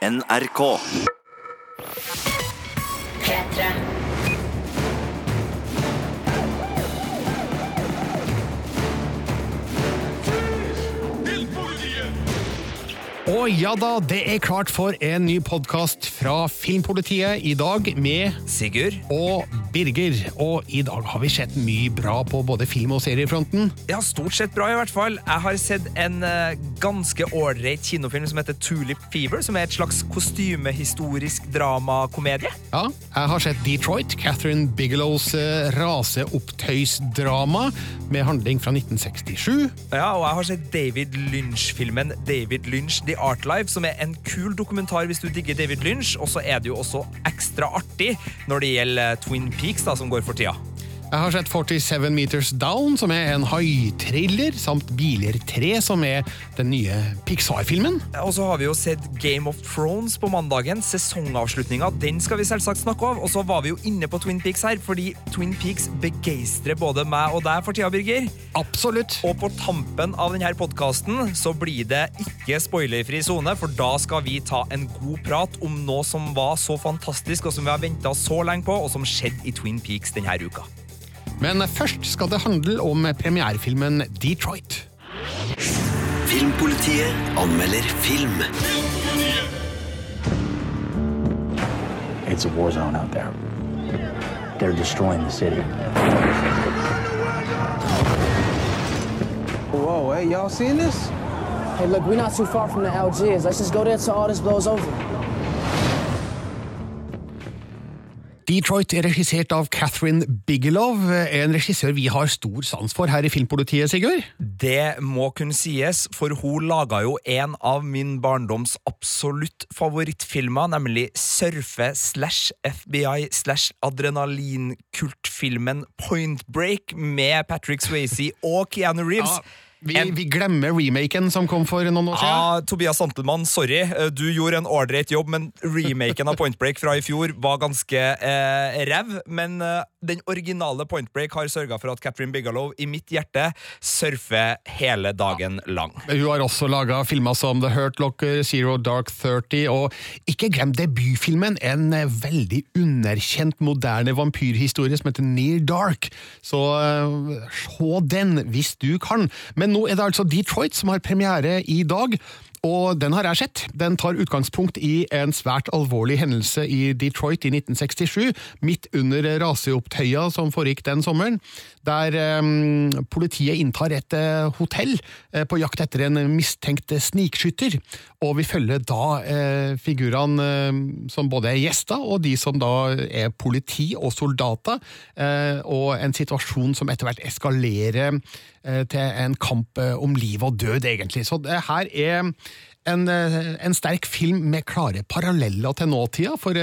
NRK. P3. Og ja da, det er klart for en ny podkast fra Filmpolitiet i dag med Sigurd? og Birger. Og i dag har vi sett mye bra på både film- og seriefronten. Ja, stort sett bra, i hvert fall. Jeg har sett en eh, ganske ålreit kinofilm som heter Tulip Fever, som er et slags kostymehistorisk dramakomedie. Ja, jeg har sett Detroit, Catherine Bigelows uh, raseopptøysdrama med handling fra 1967. Ja, og jeg har sett David Lynch-filmen David Lynch The Art Life, som er en kul dokumentar hvis du digger David Lynch, og så er det jo også ekstra artig når det gjelder eh, Twin Peaks, da, som går for tida. Jeg har sett 47 Meters Down, som er en haitriller, samt Biler 3, som er den nye Pixar-filmen. Og så har vi jo sett Game of Thrones på mandagen. Sesongavslutninga den skal vi selvsagt snakke av. Og så var vi jo inne på Twin Peaks her, fordi Twin Peaks begeistrer både meg og deg for tida, Birger. Absolutt. Og på tampen av denne podkasten så blir det ikke spoilerfri sone, for da skal vi ta en god prat om noe som var så fantastisk, og som vi har venta så lenge på, og som skjedde i Twin Peaks denne uka. Men først skal det handle om premierefilmen Detroit. Filmpolitiet anmelder film. It's a war zone out there. They're destroying the city. Whoa, hey, y'all seen this? Hey, look, we're not too far from the Algiers. Let's just go there till all this blows over. Detroit er regissert av Catherine Bigelow, en regissør vi har stor sans for her i Filmpolitiet, Sigurd. Det må kunne sies, for hun laga jo en av min barndoms absolutt favorittfilmer, nemlig surfe slash FBI slash adrenalinkultfilmen Point Break med Patrick Swayze og Keanu Reeves. Ja, vi, En- vi glemmer remaken som kom for noen år siden. Ja, Tobias Santelmann, sorry. Eh, Du gjorde en ålreit jobb, men remaken av Point Break fra i fjor var ganske eh, ræv. Men eh, den originale Point Break har sørga for at Catherine Bigelow i mitt hjerte surfer hele dagen lang. Hun har også laga filmer som The Hurt Locker, Zero Dark 30, og ikke glem debutfilmen, en eh, veldig underkjent moderne vampyrhistorie som heter Near Dark. Så eh, se den hvis du kan. Men nå er det altså Detroit som har premiere i dag. Og den har jeg sett. Den tar utgangspunkt i en svært alvorlig hendelse i Detroit i 1967, midt under raseopptøya som foregikk den sommeren, der eh, politiet inntar et eh, hotell eh, på jakt etter en mistenkt snikskytter. Og vi følger da eh, figurene eh, som både er gjester, og de som da er politi og soldater, eh, og en situasjon som etter hvert eskalerer til en kamp om liv og død, egentlig. Så det her er en, en sterk film med klare paralleller til nåtida, for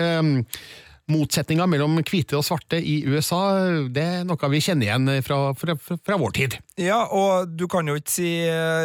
motsetninga mellom hvite og svarte i USA, det er noe vi kjenner igjen fra, fra, fra, vår tid. Ja, og du kan jo ikke si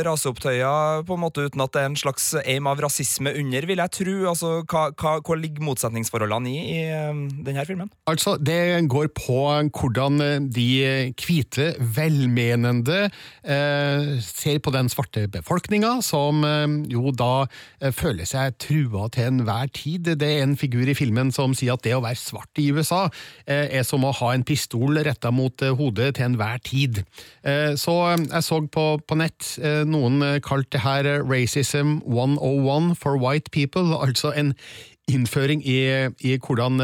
raseopptøyer raseopptøya på en måte uten at det er en slags aim av rasisme under, vil jeg tro. Altså, hva, hva, hva ligger motsetningsforholdene i i eh, denne filmen? Altså, Det går på hvordan de hvite, velmenende eh, ser på den svarte befolkninga, som eh, jo da eh, føler seg trua til enhver tid. Det er en figur i filmen som sier at det å være svart i USA eh, er som å ha en pistol retta mot eh, hodet til enhver tid. Eh, så jeg så på, på nett noen kalte kalt det her racism 101 for white people, altså en innføring i, i hvordan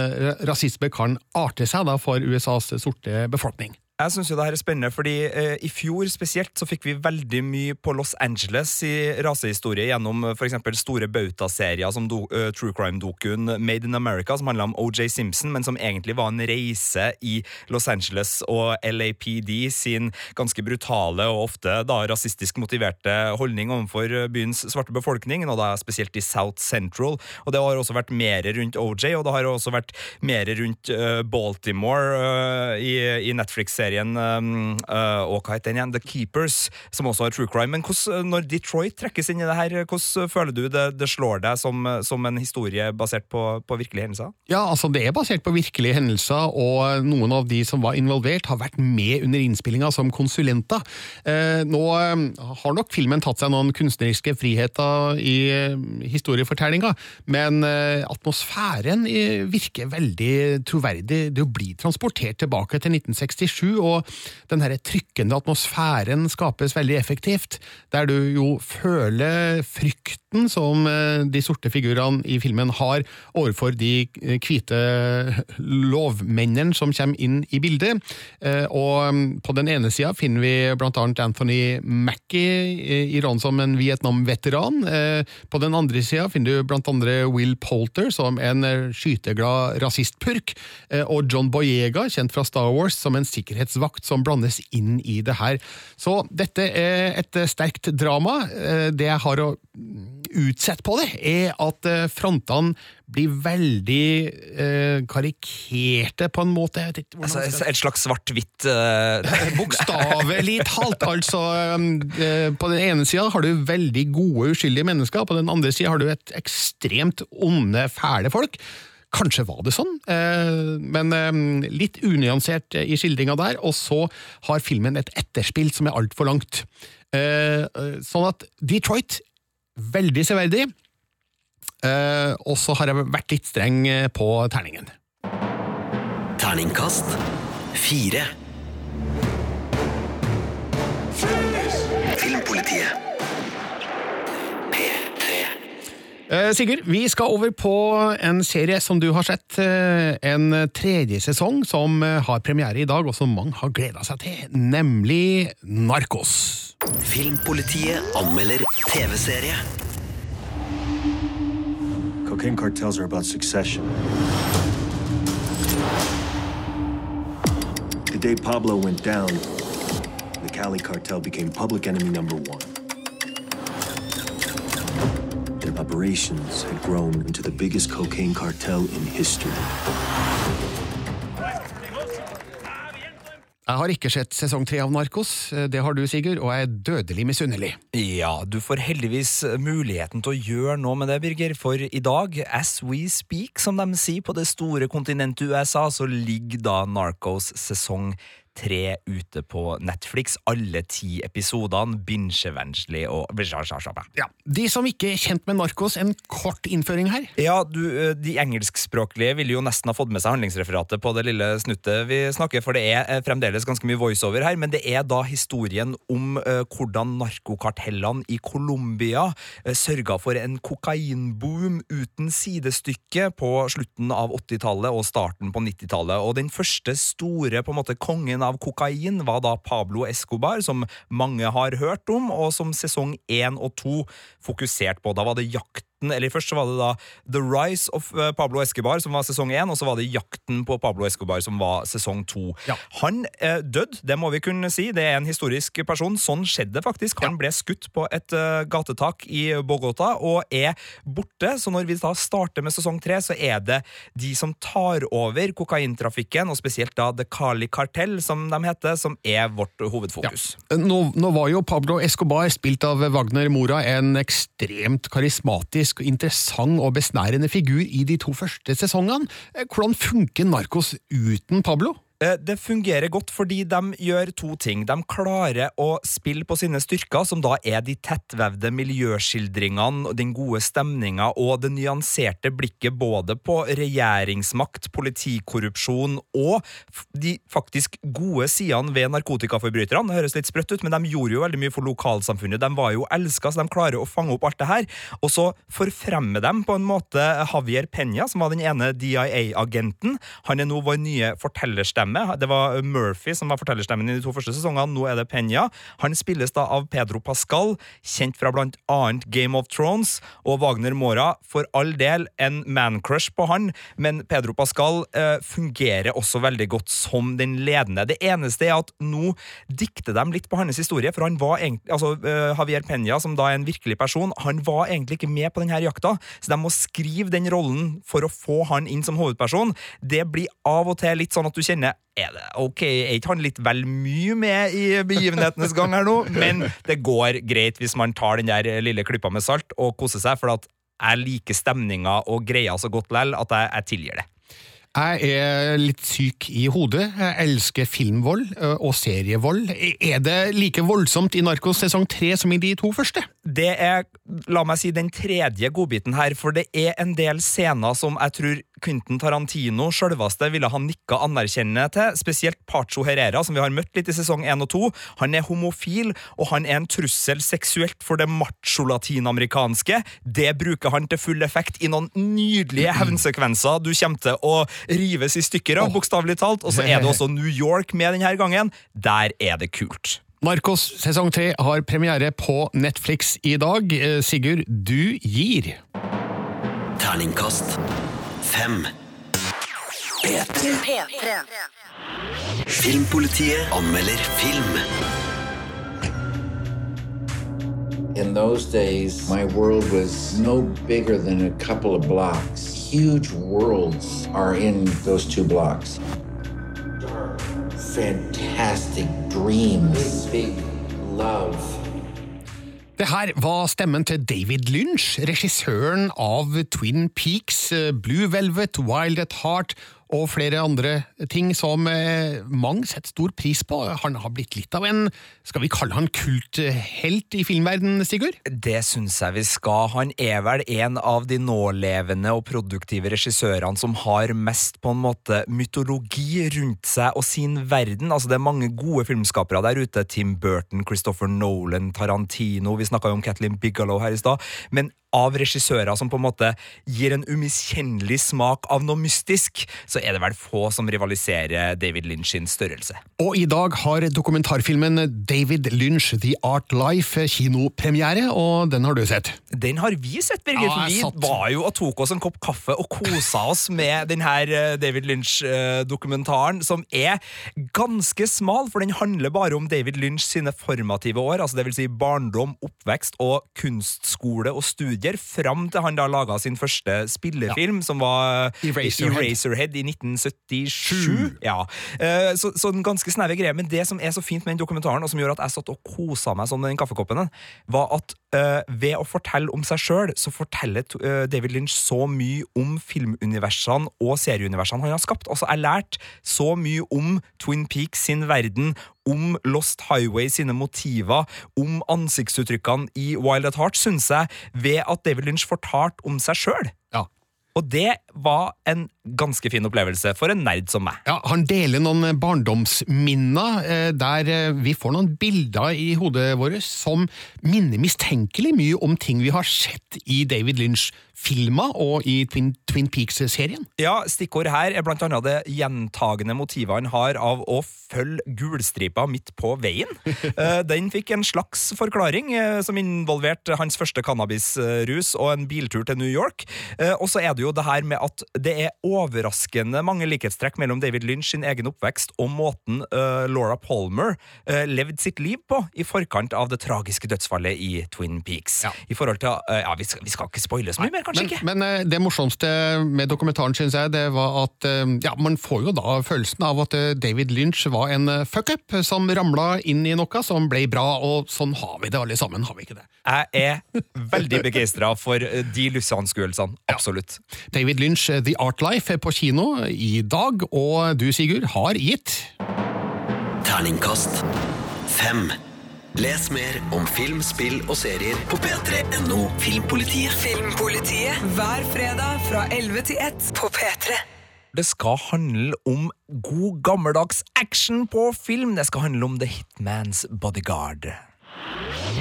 rasisme kan arte seg da for USAs sorte befolkning. Jeg synes jo det her er spennende, fordi eh, i fjor spesielt så fikk vi veldig mye på Los Angeles i rasehistorie gjennom f.eks. for eksempel store bautaserier som do, eh, True Crime-dokuen Made in America, som handla om OJ Simpson, men som egentlig var en reise i Los Angeles og LAPD sin ganske brutale og ofte da rasistisk motiverte holdning overfor eh, byens svarte befolkning, og da spesielt i South Central. Og det har også vært mer rundt OJ, og det har også vært mer rundt eh, Baltimore eh, i, i Netflix-serien serien um, uh, og hva heter den igjen? The Keepers, som også har true crime. Men hos, når Detroit trekkes inn i det her, hvordan føler du det, det slår deg som, som en historie basert på, på virkelige hendelser? Ja, altså Det er basert på virkelige hendelser, og noen av de som var involvert, har vært med under innspillinga som konsulenter. Eh, nå eh, har nok filmen tatt seg noen kunstneriske friheter i eh, historiefortellinga, men eh, atmosfæren eh, virker veldig troverdig. Du blir transportert tilbake til 1967, og den her trykkende atmosfæren skapes veldig effektivt, der du jo føler frykten som eh, de sorte figurene i filmen har overfor de eh, hvite lovmennene som kommer inn i bildet. Eh, Og mm, på den ene sida finner vi blant annet Anthony Mackie i rollen som en Vietnam-veteran. På den andre sida finner du blant andre Will Polter som en skyteglad rasistpurk, og John Boyega, kjent fra Star Wars, som en sikkerhetsvakt som blandes inn i det her. Så dette er et eh, sterkt drama. Eh, Det jeg har å utsette på det, er at eh, frontene blir veldig karikerte på en måte. Altså, et slags svart-hvitt uh, Bokstavelig talt, altså. um, På den ene sida har du veldig gode, uskyldige mennesker, på den andre sida har du et ekstremt onde, fæle folk. Kanskje var det sånn, eh, men eh, litt unyansert i skildringa der. Og så har filmen et etterspill som er altfor langt. Eh, eh, Sånn at Detroit, veldig severdig. Eh, Og så har jeg vært litt streng eh, på terningen. Terningkast fire. Filmpolitiet. P3. Eh, Sigurd, vi skal over på en serie som du har sett. eh, En tredje sesong som eh, har premiere i dag, og som mange har gleda seg til, nemlig Narkos. Filmpolitiet anmelder TV-serie. Cocaine cartels are about succession. The day Pablo went down, the Cali cartel became public enemy number one. Operations had grown into the biggest cocaine cartel in history. Jeg har ikke sett sesong tre av Narkos, det har du, Sigurd, og jeg er dødelig misunnelig. Ja, du får heldigvis muligheten til å gjøre noe med det, Birger, for i dag, as we speak, som de sier på det store kontinentet USA, så ligger da Narcos sesong tre ute på Netflix. Alle ti episodene, binge-vennlig og Ja, De som ikke er kjent med Narkos, en kort innføring her. Ja, du, eh, De engelskspråklige ville jo nesten ha fått med seg handlingsreferatet på det lille snuttet vi snakker, for det er eh, fremdeles ganske mye voiceover her, men det er da historien om eh, hvordan narkokartellene i Colombia eh, sørga for en kokainboom uten sidestykke på slutten av 80-tallet og starten på 90-tallet. Og den første store på en måte kongen av kokain var da Pablo Escobar, som mange har hørt om, og som sesong én og to fokuserte på. Da var det jakten eller Først så var det da The Rise of eh, Pablo Escobar, som var sesong én, og så var det Jakten på Pablo Escobar, som var sesong to. Ja. Han eh, døde, det må vi kunne si. Det er en historisk person. Sånn skjedde faktisk. Han ble skutt på et uh, gatetak i Bogota og er borte. Så når vi da starter med sesong tre, så er det de som tar over kokaintrafikken, og spesielt da The Cali Cartel, som de heter, som er vårt hovedfokus. Nå, nå var jo Pablo Escobar, spilt av Wagner Mora, en ekstremt karismatisk, interessant og besnærende figur i de to første sesongene. Eh, Hvordan funker Narkos uten Pablo? Eh, Det fungerer godt fordi de gjør to ting. De klarer å spille på sine styrker, som da er de tettvevde miljøskildringene, den gode stemninga og det nyanserte blikket både på regjeringsmakt, politikorrupsjon og de faktisk gode sidene ved narkotikaforbryterne. Det høres litt sprøtt ut, men de gjorde jo veldig mye for lokalsamfunnet. De var jo elska, så de klarer å fange opp alt det her. Og så forfremmer de på en måte Javier Peña, som var den ene DIA-agenten. Han er nå vår nye fortellerstemme. Det var Murphy som var fortellerstemmen i de to første sesongene. Nå er det Penya. Han spilles da av Pedro Pascal, kjent fra blant annet Game of Thrones, og Wagner Mora. For all del en mancrush på han, men Pedro Pascal eh, fungerer også veldig godt som den ledende. Det eneste er at nå dikter de litt på hans historie, for han var egentlig, altså eh, Javier Penya, som da er en virkelig person, han var egentlig ikke med på denne jakta, så de må skrive den rollen for å få han inn som hovedperson. Det blir av og til litt sånn at du kjenner er det ok, er ikke han litt vel mye med i begivenhetenes gang her nå? Men det går greit hvis man tar den der lille klypa med salt og koser seg, for at jeg liker stemninga og greia så godt lell at jeg, jeg tilgir det. Jeg er litt syk i hodet. Jeg elsker filmvold og serievold. Er det like voldsomt i Narkos sesong tre som i de to første? Det er, la meg si, den tredje godbiten her, for det er en del scener som jeg tror Quentin Tarantino sjølveste ville ha nikka anerkjennende til, spesielt Pacho Herrera, som vi har møtt litt i sesong 1 og 2. Han er homofil, og han er en trussel seksuelt for det macho-latinamerikanske. Det bruker han til full effekt i noen nydelige hevnsekvenser du kommer til å rives i stykker av, bokstavelig talt. Og så er det også New York med denne gangen. Der er det kult. Narkos sesong tre har premiere på Netflix i dag. Eh, Sigurd, du gir. Terningkast fem. P3. Filmpolitiet anmelder film. In those days, my world was no bigger than a couple of blocks. Huge worlds are in those two blocks. Fantastic dreams, big love. Det her var stemmen til David Lynch, regissøren av Twin Peaks, eh, Blue Velvet, Wild at Heart og flere andre ting som eh, mange setter stor pris på. Han har blitt litt av en, skal vi kalle han kulthelt i filmverden, Sigurd? Det syns jeg vi skal. Han er vel en av de nålevende og produktive regissørene som har mest på en måte mytologi rundt seg og sin verden. Altså Det er mange gode filmskapere der ute. Tim Burton, Christopher Nolan, Tarantino. Vi snakka jo om Kathleen Bigelow her i stad. Av regissører som på en måte gir en umiskjennelig smak av noe mystisk, så er det vel få som rivaliserer David Lynch sin størrelse. Og i dag har dokumentarfilmen David Lynch The Art Life kinopremiere, og den har du sett. Den har vi sett, Birgit. Ja, vi var jo og tok oss en kopp kaffe og kosa oss med denne eh, David Lynch-dokumentaren, som er ganske smal, for den handler bare om David Lynch sine formative år, altså det vil si barndom, oppvekst og kunstskole og studier, fram til han da laga sin første spillefilm, som var Eraserhead. Eraserhead i 1977. Ja. Eh, Så, så en ganske snever greie. Men det som er så fint med den dokumentaren, og som gjør at jeg satt og kosa meg med den kaffekoppen, var at Uh, ved å fortelle om seg sjøl, så forteller eh, David Lynch så mye om filmuniversene og serieuniversene han har skapt. Altså, jeg lærte så mye om Twin Peaks sin verden, om Lost Highway sine motiver, om ansiktsuttrykkene i Wild at Heart, syns jeg, ved at David Lynch fortalte om seg sjøl. Ja. Og det var en ganske fin opplevelse for en nerd som meg. Ja, Han deler noen barndomsminner eh, der eh, vi får noen bilder i hodet vårt som minner mistenkelig mye om ting vi har sett i David Lynch-filmer og i Twin, Twin Peaks-serien. Ja, Stikkord her er blant annet det gjentagende motivet han har av å følge gulstripa midt på veien. Eh, Den fikk en slags forklaring, eh, som involverte hans første cannabisrus og en biltur til New York. Eh, Og så er det jo det her med at det er overraskende mange likhetstrekk mellom David Lynch sin egen oppvekst og måten Laura Palmer levde sitt liv på i forkant av det tragiske dødsfallet i Twin Peaks. Ja. I forhold til, ja, vi skal, vi skal ikke spoile så mye mer, kanskje Men, ikke? men eh, det morsomste med dokumentaren synes jeg, det var at eh, ja, man får jo da følelsen av at eh, David Lynch var en fuckup som ramla inn i noe som ble bra, og sånn har vi det alle sammen, har vi ikke det? Jeg er veldig begeistra for de livsanskuelsene. Absolutt. David Lynch The Art Life er på kino i dag, og du Sigurd har gitt Terningkast fem. Les mer om film, spill og serier på p3.no Filmpolitiet. Filmpolitiet hver fredag fra 11 til 1 på P3. Det skal handle om god gammeldags action på film. Det skal handle om The Hitman's Bodyguard.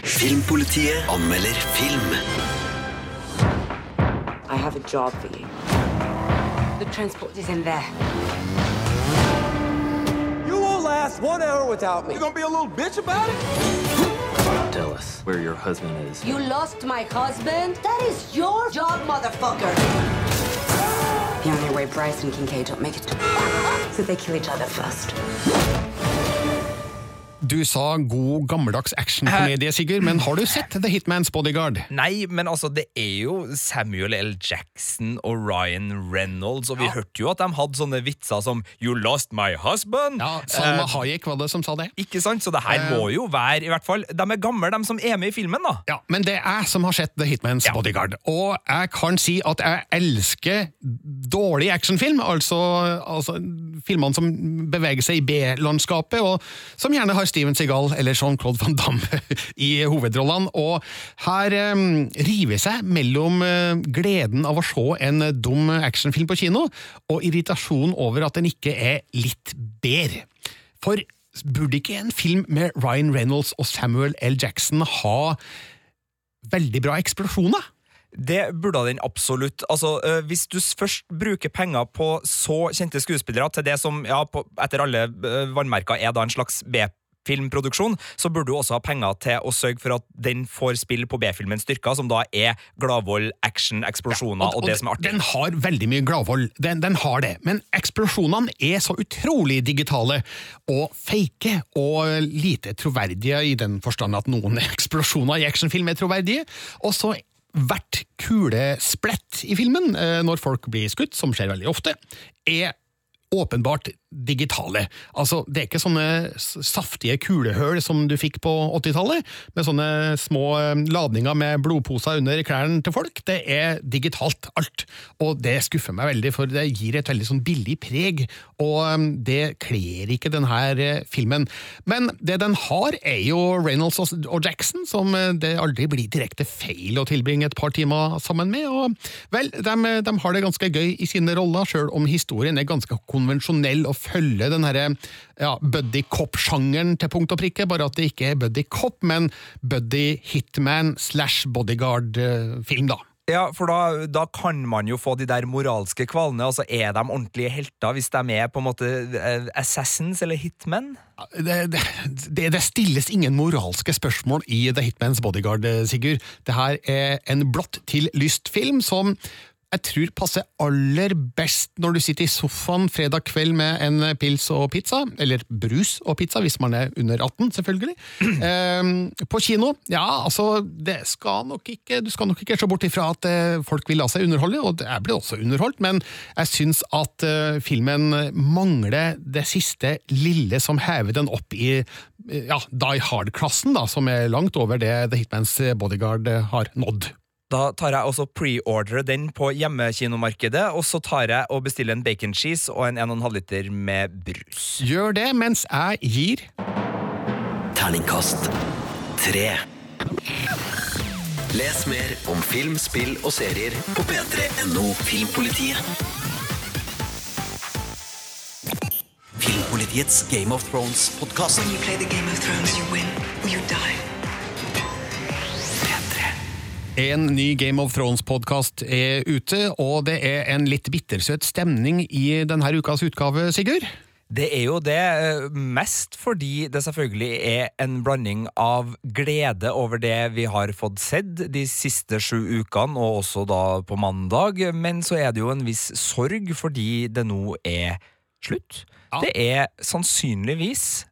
Filmpolitiet anmelder film. I have a job for you. The transport is in there. You won't last one hour without me. You gonna be a little bitch about it? Tell us where your husband is. You lost my husband? That is your job, motherfucker. The only way Bryce and Kincaid don't make it so they kill each other first. Du sa god gammeldags actionkomedie, Sigurd, men har du sett The Hitman's Bodyguard? Nei, men altså, det er jo Samuel L. Jackson og Ryan Reynolds, og vi hørte jo at de hadde sånne vitser som You lost my husband. Ja, Salma Eh, Hayek var det som sa det. ikke sant? Så det her må jo være, i hvert fall De er gamle, de som er med i filmen, da. Ja, Men det er jeg som har sett The Hitman's Ja. Bodyguard. Og jeg kan si at jeg elsker dårlig actionfilm, altså, altså filmene som beveger seg i B-landskapet, og som gjerne har Steven Seagal eller Jean-Claude Van Damme i hovedrollene. Og her eh, river seg mellom eh, gleden av å se en dum actionfilm på kino, og irritasjonen over at den ikke er litt bedre. For burde ikke en film med Ryan Reynolds og Samuel L. Jackson ha veldig bra eksplosjoner? Det burde den absolutt. Altså, øh, Hvis du først bruker penger på så kjente skuespillere til det som ja, på, etter alle øh, vannmerker er da en slags B-filmproduksjon, så burde du også ha penger til å sørge for at den får spille på B-filmens styrker, som da er gladvold, action, eksplosjoner og, det som er artig. Den har veldig mye gladvold, den, den har det, men eksplosjonene er så utrolig digitale og fake og lite troverdige i den forstand at noen eksplosjoner i actionfilm er troverdige, og så hvert kulesplett i filmen, eh, når folk blir skutt, som skjer veldig ofte, er åpenbart digitale. Altså, det er ikke sånne saftige kulehøl som du fikk på 80-tallet, med sånne små eh, ladninger med blodposer under klærne til folk. Det er digitalt, alt. Og det skuffer meg veldig, for det gir et veldig sånn billig preg, og eh, det kler ikke denne eh, filmen. Men det den har, er jo Reynolds og Jackson, som det aldri blir direkte feil å tilbringe et par timer sammen med. Og vel, de, de har det ganske gøy i sine roller, sjøl om historien er ganske konvensjonell og følger den herre ja, buddy cop-sjangeren til punkt og prikke, bare at det ikke er buddy cop, men buddy hitman slash bodyguard-film, da. Ja, for da, da kan man jo få de der moralske kvalene. Altså, Er de ordentlige helter hvis de er på en måte eh, assassins eller hitmen? Det, det, det, det stilles ingen moralske spørsmål i The Hitman's Bodyguard, eh, Sigurd. Det her er en blått til lyst-film som jeg tror passer aller best når du sitter i sofaen fredag kveld med en pils og pizza, eller brus og pizza, hvis man er under 18, selvfølgelig. Ehm, på kino, ja, altså, det skal nok ikke, du skal nok ikke se bort ifra at eh, folk vil la seg underholde, og jeg ble også underholdt, men jeg syns at eh, filmen mangler det siste lille som hever den opp i eh, ja, Die Hard-klassen, da, som er langt over det The Hitman's Bodyguard eh, har nådd. Da tar jeg også pre-ordre den på hjemmekinomarkedet, og så tar jeg og bestiller en bacon cheese og en 1,5 liter med brus. Gjør det mens jeg gir Terningkast tre. Les mer om film, spill og serier på p3.no Filmpolitiet. Filmpolitiets Game of Thrones-podkast. When you play the Game of Thrones, you win or you die. P3. En ny Game of Thrones-podkast er ute, og det er en litt bittersøt stemning i denne ukas utgave, Sigurd. Det er jo det, eh, mest fordi det selvfølgelig er en blanding av glede over det vi har fått sett de siste sju ukene, og også da på mandag, men så er det jo en viss sorg fordi det nå er slutt. Ja. Det er sannsynligvis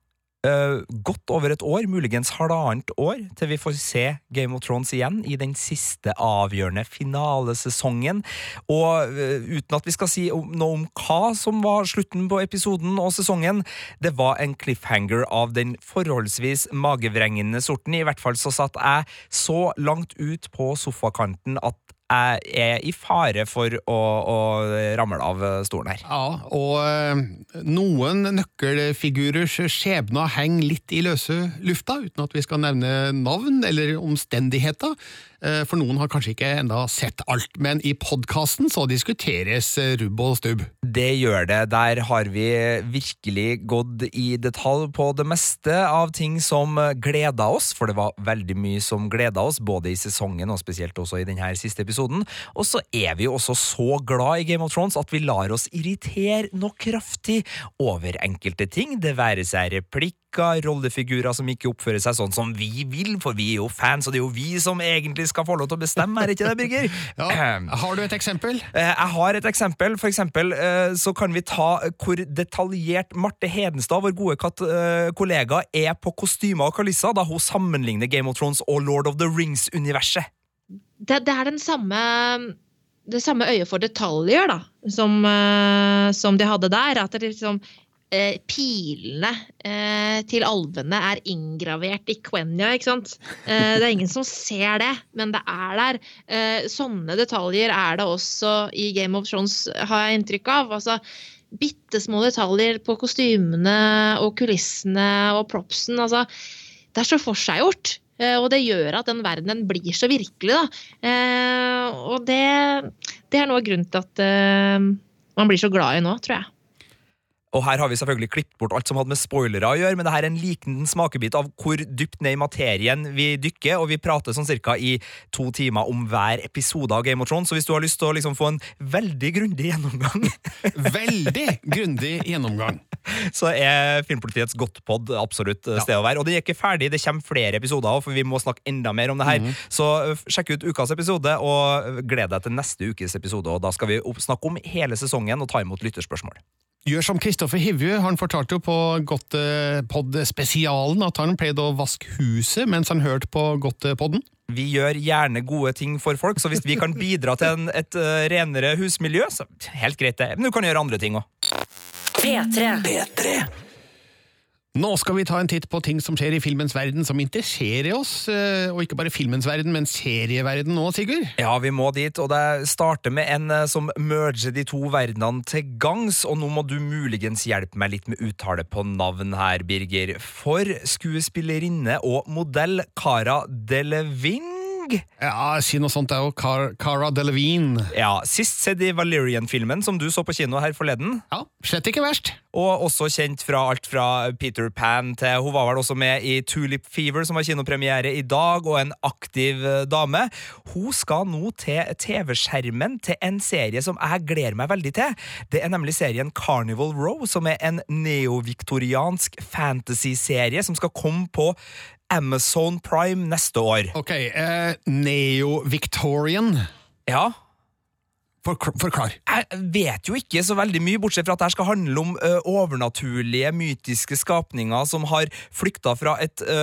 godt over et år, muligens halvannet år, til vi får se Game of Thrones igjen i den siste avgjørende finalesesongen. Og eh, uten at vi skal si noe om hva som var slutten på episoden og sesongen, det var en cliffhanger av den forholdsvis magevrengende sorten. I hvert fall så satt jeg så langt ut på sofakanten at er i fare for å, å ramle av stolen her. Ja, og eh, noen nøkkelfigurers skjebner henger litt i løse lufta, uten at vi skal nevne navn eller omstendigheter. Eh, For noen har kanskje ikke enda sett alt, men i podkasten så diskuteres eh, rubb og stubb. Det gjør det. Der har vi virkelig gått i detalj på det meste av ting som gleda oss, for det var veldig mye som gleda oss, både i sesongen og spesielt også i denne siste episoden. Og så er vi jo også så glad i Game of Thrones at vi lar oss irritere noe kraftig over enkelte ting, det være seg replikk kritikker, rollefigurer som ikke oppfører seg sånn som vi vil, for vi er jo fans, og det er jo vi som egentlig skal få lov til å bestemme, er ikke det, Birger? Ja. Har du et eksempel? Eh, Jeg har et eksempel. For eksempel eh, så kan vi ta hvor detaljert Marte Hedenstad, vår gode eh, kollega, er på kostymer og kalisser da hun sammenligner Game of Thrones og Lord of the Rings-universet. det, det er den samme det samme øyet for detaljer da, som, som de hadde der. At det liksom pilene eh, til alvene er inngravert i Quenya, ikke sant? Eh, det er ingen som ser det, men det er der. Eh, sånne detaljer er det også i Game of Thrones, har jeg inntrykk av. Altså, Bitte små detaljer på kostymene og kulissene og propsen. Altså, det er så forseggjort. Eh, Og det gjør at den verdenen blir så virkelig, da. Eh, og det, det er noe av grunnen til at eh, man blir så glad i nå, tror jeg. Og her har vi selvfølgelig klippet bort alt som hadde med spoilere å gjøre, men det her er en liten smakebit av hvor dypt ned i materien vi dykker, og vi prater sånn cirka i to timer om hver episode av Game of Thrones, så hvis du har lyst til å liksom få en veldig grundig gjennomgang Veldig grundig gjennomgang. så er Filmpolitiets Godtpod absolutt sted å være. Og det er ikke ferdig, det kommer flere episoder for vi må snakke enda mer om det her. Så øh, sjekk ut ukas episode, og gled deg til neste ukes episode. Og da skal vi snakke om hele sesongen og ta imot lytterspørsmål. Gjør som Kristoffer Hivju. Han fortalte jo på Godtepod-spesialen at han pleide å vaske huset mens han hørte på Godtepodden. Vi gjør gjerne gode ting for folk, så hvis vi kan bidra til en, et uh, renere husmiljø, så helt greit det. Men du kan gjøre andre ting òg. P3. Nå skal vi ta en titt på ting som skjer i filmens verden som interesserer oss, eh, og ikke bare filmens verden, men serieverden nå, Sigurd. Ja, vi må dit, og det starter med en eh, som merger de to verdenene til gangs, og nå må du muligens hjelpe meg litt med uttale på navn her, Birger. For skuespillerinne og modell Cara Delevingne Ja, si noe sånt, det er jo Car Cara Delevingne. Ja, Sist sett i Valerian-filmen, som du så på kino her forleden. Ja, slett ikke verst. Og også kjent fra alt fra Peter Pan til Hun var vel også med i Tulip Fever, som har kinopremiere i dag, og en aktiv eh, dame. Hun skal nå til TV-skjermen til en serie som jeg gleder meg veldig til. Det er nemlig serien Carnival Row, som er en neoviktoriansk fantasy-serie som skal komme på Amazon Prime neste år. Ok, eh, Neo-Victorian. Ja, Forklar. Jeg vet jo ikke så veldig mye, bortsett fra at det skal handle om ø, overnaturlige, mytiske skapninger som har flykta fra et ø,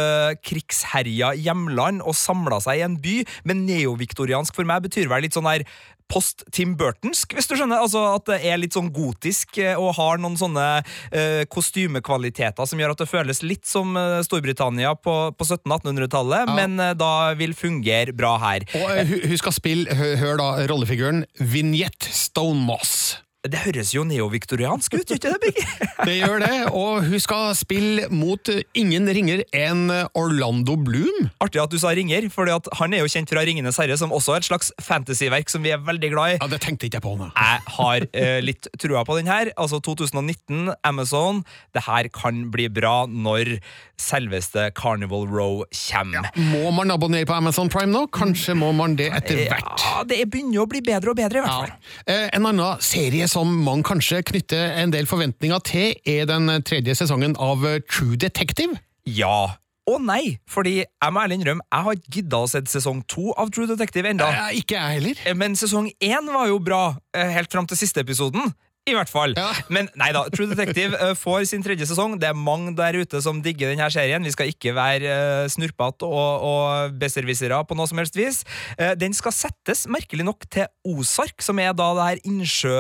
krigsherja hjemland og samla seg i en by. Men neoviktoriansk for meg betyr vel litt sånn der post Tim Burtonsk, hvis du skjønner. Altså At det er litt sånn gotisk og har noen sånne uh, kostymekvaliteter som gjør at det føles litt som ø, Storbritannia på, på 1700-1800-tallet, Ja. men uh, da vil fungere bra her. Og uh, hun skal spille, hør, hør da, rollefiguren Vignette Stonemoss. Det høres jo neoviktoriansk ut, gjør ikke det, Birger? Det gjør det, og hun skal spille mot ingen ringer enn Orlando Bloom. Artig at du sa ringer, for han er jo kjent fra Ringenes herre, som også er et slags fantasyverk som vi er veldig glad i. Ja, Det tenkte ikke jeg på nå. Jeg har eh, litt trua på den her. Altså 2019, Amazon. Det her kan bli bra når selveste Carnival Row kommer. Må man abonnere på Amazon Prime nå? Kanskje må man det etter hvert. Ja, det begynner å bli bedre og bedre, i hvert fall. Eh, En annen serie som man kanskje knytter en del forventninger til, er den tredje sesongen av eh, True Detective. Ja. Og nei, fordi jeg må ærlig innrømme, jeg har ikke gidda å se sesong to av True Detective ennå. Eh, Ikke jeg heller. Men sesong én var jo bra, eh, helt fram til siste episoden. I hvert fall. Ja. Men nei da, True Detective eh, får sin tredje sesong. Det er mange der ute som digger denne serien. Vi skal ikke være uh, snurpete og, og besserwissere på noe som helst vis. Eh, den skal settes, merkelig nok, til Ozark, som er da det her innsjø,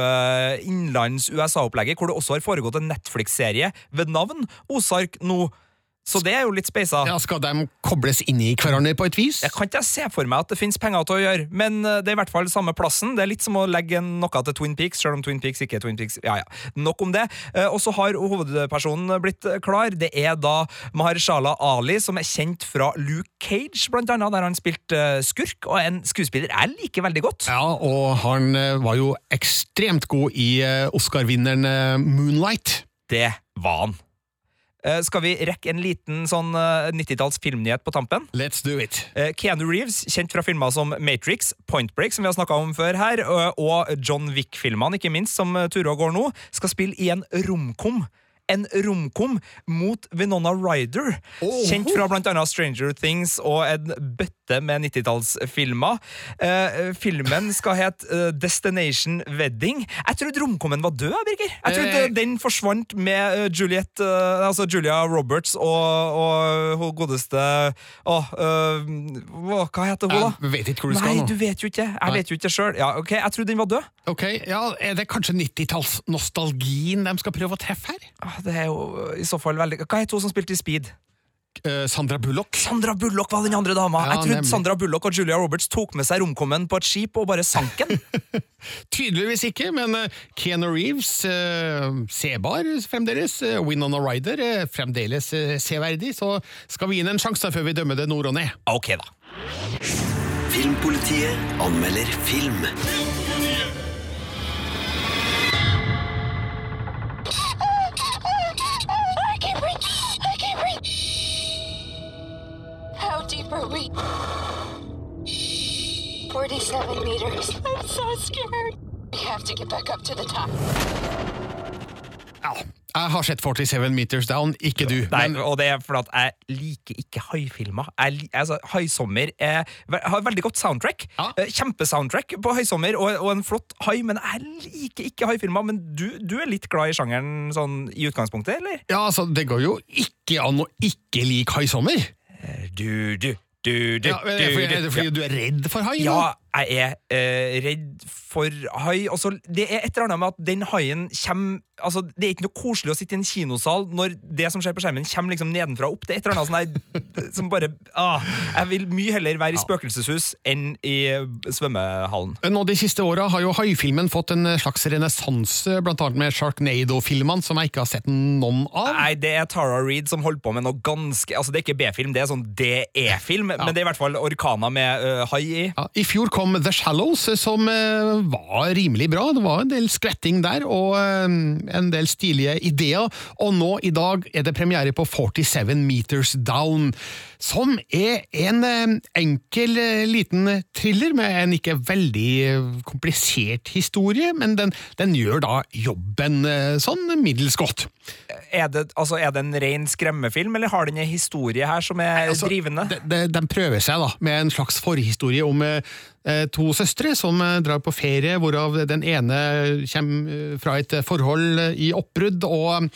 innlands USA-opplegget, hvor det også har foregått en Netflix-serie ved navn Ozark nå. Så det er jo litt speisa. Ja, Skal de kobles inn i hverandre på et vis? Jeg kan ikke se for meg at det finnes penger til å gjøre, men eh, det er i hvert fall samme plassen. Det er litt som å legge noe til Twin Peaks, selv om Twin Peaks ikke er Twin Peaks. Ja, ja. Nok om det. Eh, Og så har hovedpersonen blitt klar. Det er da Mahershala Ali, som er kjent fra Luke Cage, blant annet, der han spilte eh, skurk, og en skuespiller jeg liker veldig godt. Ja, og han eh, var jo ekstremt god i eh, Oscar-vinneren eh, Moonlight. Det var han. Eh, Skal vi rekke en liten sånn eh, 90-talls filmnyhet på tampen? Let's do it. Eh, Keanu Reeves, kjent fra filmer som Matrix, Point Break, som vi har snakka om før her, og- John Wick-filmene, ikke minst, som eh, turer og går nå, skal spille i en romkom. En romkom mot Venonna Ryder. Kjent fra annet Stranger Things og en bøtte med 90-tallsfilmer. Uh, filmen skal hete uh, Destination Wedding. Jeg trodde romkommen var død, Birger. Jeg trodde Eh. den forsvant med eh, Juliette, uh, altså Julia Roberts og, og hun godeste øh, hva hva heter hun, da? Jeg vet ikke hvor du skal Nei, nå. du vet jo ikke. Jeg Nei. vet jo ikke sjøl. Ja, okay. jeg trodde den var død. Ok, ja, Er det kanskje 90-tallsnostalgien de skal prøve å treffe her? Det er jo i så fall veldig Hva het hun som spilte i Speed? Eh, Sandra Bullock? Sandra Bullock var den andre dama. Ja, jeg trodde nemlig. Sandra Bullock og Julia Roberts tok med seg romkommen på et skip og bare sank den. Tydeligvis ikke, men uh, Keanu Reeves, uh, sebar fremdeles. Win Winona Ryder, Rider fremdeles severdig. Så skal vi gi den en sjanse før vi dømmer det nord og ned. ok, da. Filmpolitiet anmelder film. 47 meters. I'm so scared. We have to get back up to the top. Ow. jeg har sett 47 Meters Down, ikke du. Nei, men- og det er fordi at jeg liker ikke haifilmer. Altså, Haisommer er, har veldig godt soundtrack. Ja. Kjempesoundtrack på Haisommer, og, og en flott hai, men jeg liker ikke haifilmer. Men du, du er litt glad i sjangeren sånn i utgangspunktet, eller? Ja, altså, det går jo ikke an å ikke like Haisommer. Du, du, du, du, Ja, er det fordi- er det fordi ja. du er redd for hai? Ja? Jeg er eh, redd for hai. Og så- det er et eller annet med at den haien kommer altså, Det er ikke noe koselig å sitte i en kinosal når det som skjer på skjermen, kommer liksom nedenfra og opp. Det er et eller annet sånn her som bare ah, Jeg vil mye heller være i spøkelseshus enn i eh, svømmehallen. Nå De siste åra har jo haifilmen fått en slags renessanse, annet med Sharknado-filmene, som jeg ikke har sett noen av. Nei, det er Tara Reid som holder på med noe ganske Altså, det er ikke B-film, det er sånn DE-film, men det er i hvert fall orkaner med uh, hai i. Ja, I fjor kom The Shallows, som eh, var rimelig bra. Det var en del skvetting der, og eh, en del stilige ideer. Og nå i dag er det premiere på 47 Meters Down, som er en eh, enkel liten thriller med en ikke veldig komplisert historie, men den, den gjør da jobben sånn middels godt. Er det, altså, er det en ren skremmefilm, eller har den en historie her som er Altså, drivende? De, de, de prøver seg da med en slags forhistorie om to søstre som eh, drar på ferie, hvorav den ene kommer eh, fra et forhold eh, i oppbrudd og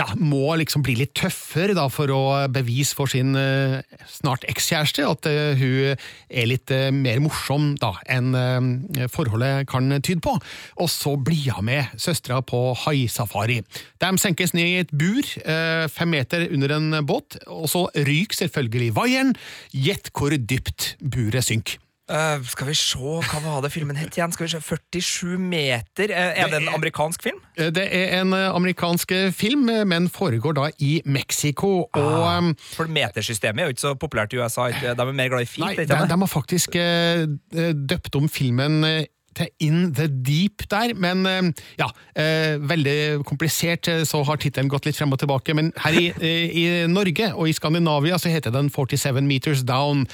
ja, må liksom bli litt tøffere da, for å bevise for sin eh, snart ekskjæreste at eh, hun er litt eh, mer morsom da, enn eh, forholdet kan tyde på. Og så blir hun med søstera på haisafari. De senkes ned i et bur eh, fem meter under en båt, og så ryker selvfølgelig vaieren. Gjett hvor dypt buret synker. Eh, skal vi se, hva var det filmen het igjen? Skal vi se, 47 meter? Eh, er det en amerikansk film? Eh, Det er en amerikansk film, men foregår da i Mexico. Og Ah, eh, For metersystemet er jo ikke så populært i USA. De er mer glad i feet. Nei, de, de har faktisk eh, døpt om filmen til In the Deep der, men eh, ja, eh, veldig komplisert, eh, så har tittelen gått litt frem og tilbake. Men her i, i Norge og i Skandinavia så heter den 47 Meters Down,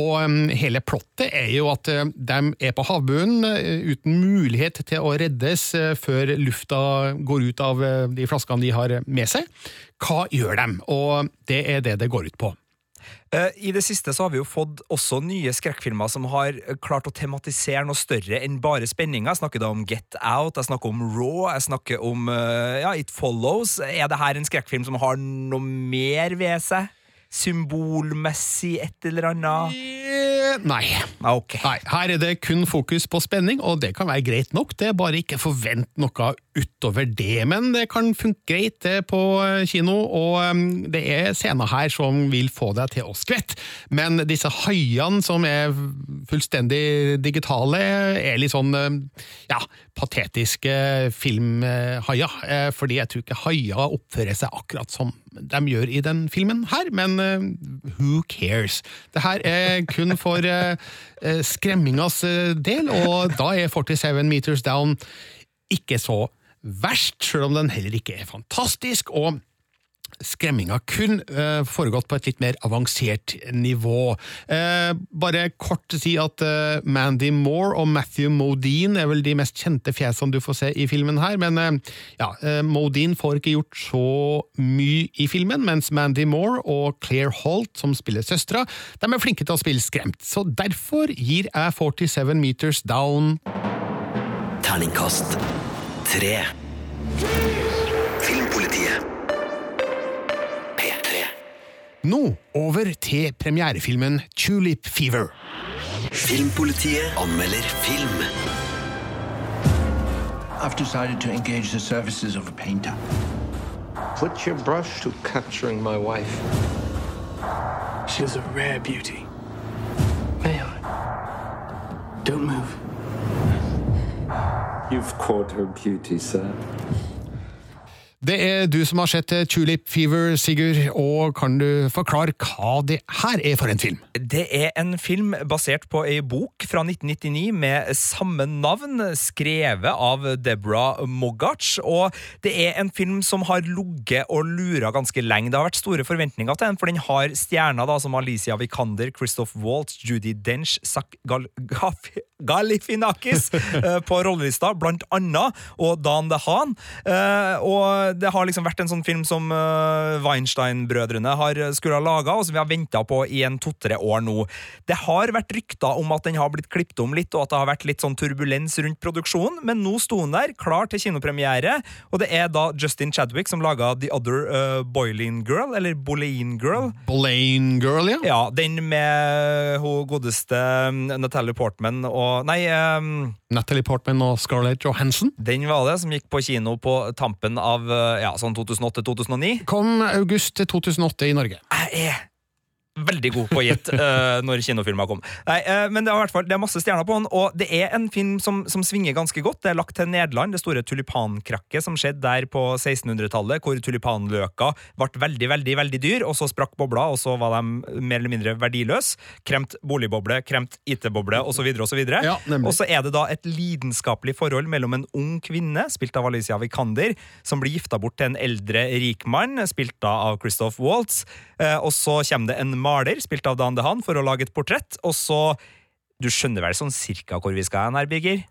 og hele plottet er jo at de er på havbunnen uten mulighet til å reddes før lufta går ut av de flaskene de har med seg. Hva gjør de? Og det er det det går ut på. Eh, I det siste så har vi jo fått også nye skrekkfilmer som har eh, klart å tematisere noe større enn bare spenninga. Jeg snakker da om Get Out, jeg snakker om Raw, jeg snakker om eh, ja, It Follows. Er det her en skrekkfilm som har noe mer ved seg? Symbolmessig et eller annet? Nei. Okay. Nei, her er det kun fokus på spenning, og det kan være greit nok. Det er bare ikke forvent noe utover det. Men det kan funke greit på eh, kino, og um, det er scener her som vil få deg til å skvette. Men disse haiene som er fullstendig digitale, er litt sånn um, ja, patetiske filmhaier. Eh, Fordi jeg tror ikke haier oppfører seg akkurat som de gjør i den filmen her, men eh, who cares? Det her er kun for eh, eh, skremmingas eh, del, og da er 47 Meters Down ikke så verst, selv om den heller ikke er fantastisk. og skremminga kun uh, foregått på et litt mer avansert nivå. Uh, bare kort si at uh, Mandy Moore og Matthew Modine er vel de mest kjente fjesene du får se i filmen her, men ja, Modine får ikke gjort så mye i filmen, mens Mandy Moore og Claire Holt, som spiller søstera, de er flinke til å spille skremt, så derfor gir jeg 47 Meters Down Terningkast tre. Filmpolitiet. P3. Nå over til premierefilmen Tulip Fever. Filmpolitiet anmelder film. I've decided to engage the services of a painter. Put your brush to capturing my wife. She's a rare beauty. May I? Don't move. You've caught her beauty, sir. Det er du som har sett Tulip Fever, Sigurd, og kan du forklare hva det her er for en film? Det er en film basert på ei bok fra 1999 med samme navn, skrevet av Deborah Moggach. Og det er en film som har ligget og lura ganske lenge. Det har vært store forventninger til den, for den har stjerner da, som Alicia Vikander, Christoph Waltz, Judy Dench, Zach Gal Gaf Galifinakis eh, på rollelista, blant annet, og Dan DeHaan. Eh, og det har liksom vært en sånn film som uh, Weinstein-brødrene har skulle ha laga, og som vi har venta på i en to-tre år nå. Det har vært rykter om at den har blitt klippet om litt, og at det har vært litt sånn turbulens rundt produksjonen, men nå sto den der, klar til kinopremiere, og det er da Justin Chadwick som laga The Other uh, Boiling Girl, eller Boleyn Girl. Boleyn Girl, ja. Ja, den med hun godeste um, Natalie Portman og Nei um, Natalie Portman og Scarlett Johansson. Den var det, som gikk på kino på tampen av ja, sånn 2008-2009. Kom august 2008 i Norge. Jeg er veldig god på å gjette uh, når kinofilmer kom. Nei, uh, men det er, hvert fall, det er masse stjerner på den, og det er en film som, som svinger ganske godt. Det er lagt til Nederland, det store tulipankrakket som skjedde der på 1600-tallet, hvor tulipanløka ble veldig, veldig veldig dyr, og så sprakk bobla, og så var de mer eller mindre verdiløse. Kremt boligboble, kremt IT-boble, osv., osv. Ja, nemlig. og så er det da et lidenskapelig forhold mellom en ung kvinne, spilt av Alicia Vikander, som blir gifta bort til en eldre rik mann, spilt da av Christoph Waltz, uh, og så kommer det en maler, spilt av Dan DeHan, for å lage et portrett, og så Du skjønner vel sånn cirka hvor vi skal hen her, Birger?